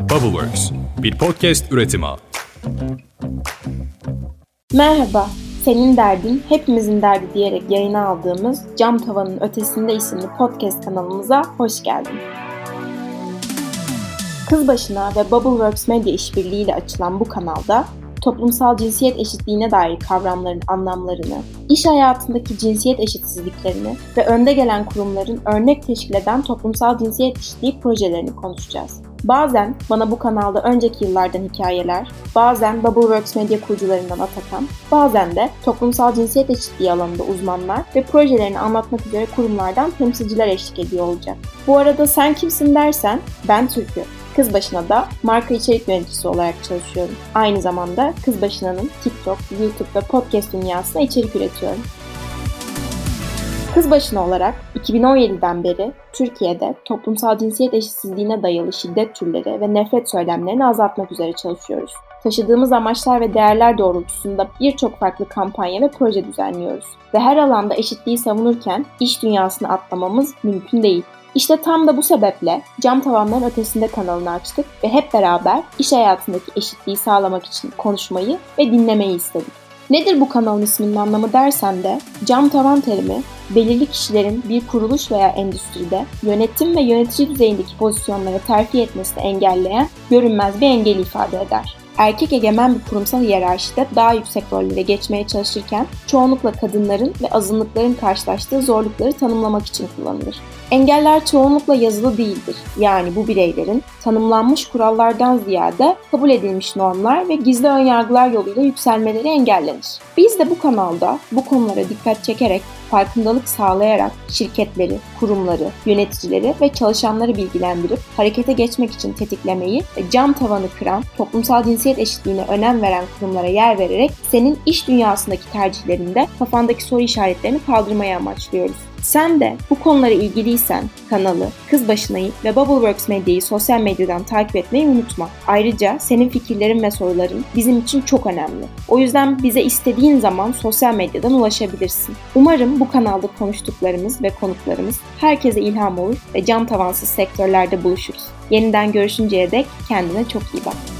Bubbleworks, bir podcast üretimi. Merhaba, senin derdin hepimizin derdi diyerek yayına aldığımız Cam Tavanın Ötesinde isimli podcast kanalımıza hoş geldin. Kız başına ve Bubbleworks Medya işbirliğiyle açılan bu kanalda toplumsal cinsiyet eşitliğine dair kavramların anlamlarını, iş hayatındaki cinsiyet eşitsizliklerini ve önde gelen kurumların örnek teşkil eden toplumsal cinsiyet eşitliği projelerini konuşacağız. Bazen bana bu kanalda önceki yıllardan hikayeler, bazen Bubbleworks medya kurucularından Atakan, bazen de toplumsal cinsiyet eşitliği alanında uzmanlar ve projelerini anlatmak üzere kurumlardan temsilciler eşlik ediyor olacak. Bu arada sen kimsin dersen ben Türk'ü. Kız Başına da marka içerik yöneticisi olarak çalışıyorum. Aynı zamanda Kız Başına'nın TikTok, YouTube ve podcast dünyasına içerik üretiyorum. Kız başına olarak 2017'den beri Türkiye'de toplumsal cinsiyet eşitsizliğine dayalı şiddet türleri ve nefret söylemlerini azaltmak üzere çalışıyoruz. Taşıdığımız amaçlar ve değerler doğrultusunda birçok farklı kampanya ve proje düzenliyoruz. Ve her alanda eşitliği savunurken iş dünyasını atlamamız mümkün değil. İşte tam da bu sebeple Cam Tavanların Ötesinde kanalını açtık ve hep beraber iş hayatındaki eşitliği sağlamak için konuşmayı ve dinlemeyi istedik. Nedir bu kanalın isminin anlamı dersen de cam tavan terimi belirli kişilerin bir kuruluş veya endüstride yönetim ve yönetici düzeyindeki pozisyonlara terfi etmesini engelleyen görünmez bir engeli ifade eder erkek egemen bir kurumsal hiyerarşide daha yüksek rollere geçmeye çalışırken çoğunlukla kadınların ve azınlıkların karşılaştığı zorlukları tanımlamak için kullanılır. Engeller çoğunlukla yazılı değildir. Yani bu bireylerin tanımlanmış kurallardan ziyade kabul edilmiş normlar ve gizli önyargılar yoluyla yükselmeleri engellenir. Biz de bu kanalda bu konulara dikkat çekerek farkındalık sağlayarak şirketleri, kurumları, yöneticileri ve çalışanları bilgilendirip harekete geçmek için tetiklemeyi ve cam tavanı kıran, toplumsal cinsiyet eşitliğine önem veren kurumlara yer vererek senin iş dünyasındaki tercihlerinde kafandaki soru işaretlerini kaldırmaya amaçlıyoruz. Sen de bu konulara ilgiliysen kanalı, Kız Başınayı ve Bubbleworks Medya'yı sosyal medyadan takip etmeyi unutma. Ayrıca senin fikirlerin ve soruların bizim için çok önemli. O yüzden bize istediğin zaman sosyal medyadan ulaşabilirsin. Umarım bu kanalda konuştuklarımız ve konuklarımız herkese ilham olur ve cam tavansız sektörlerde buluşuruz. Yeniden görüşünceye dek kendine çok iyi bak.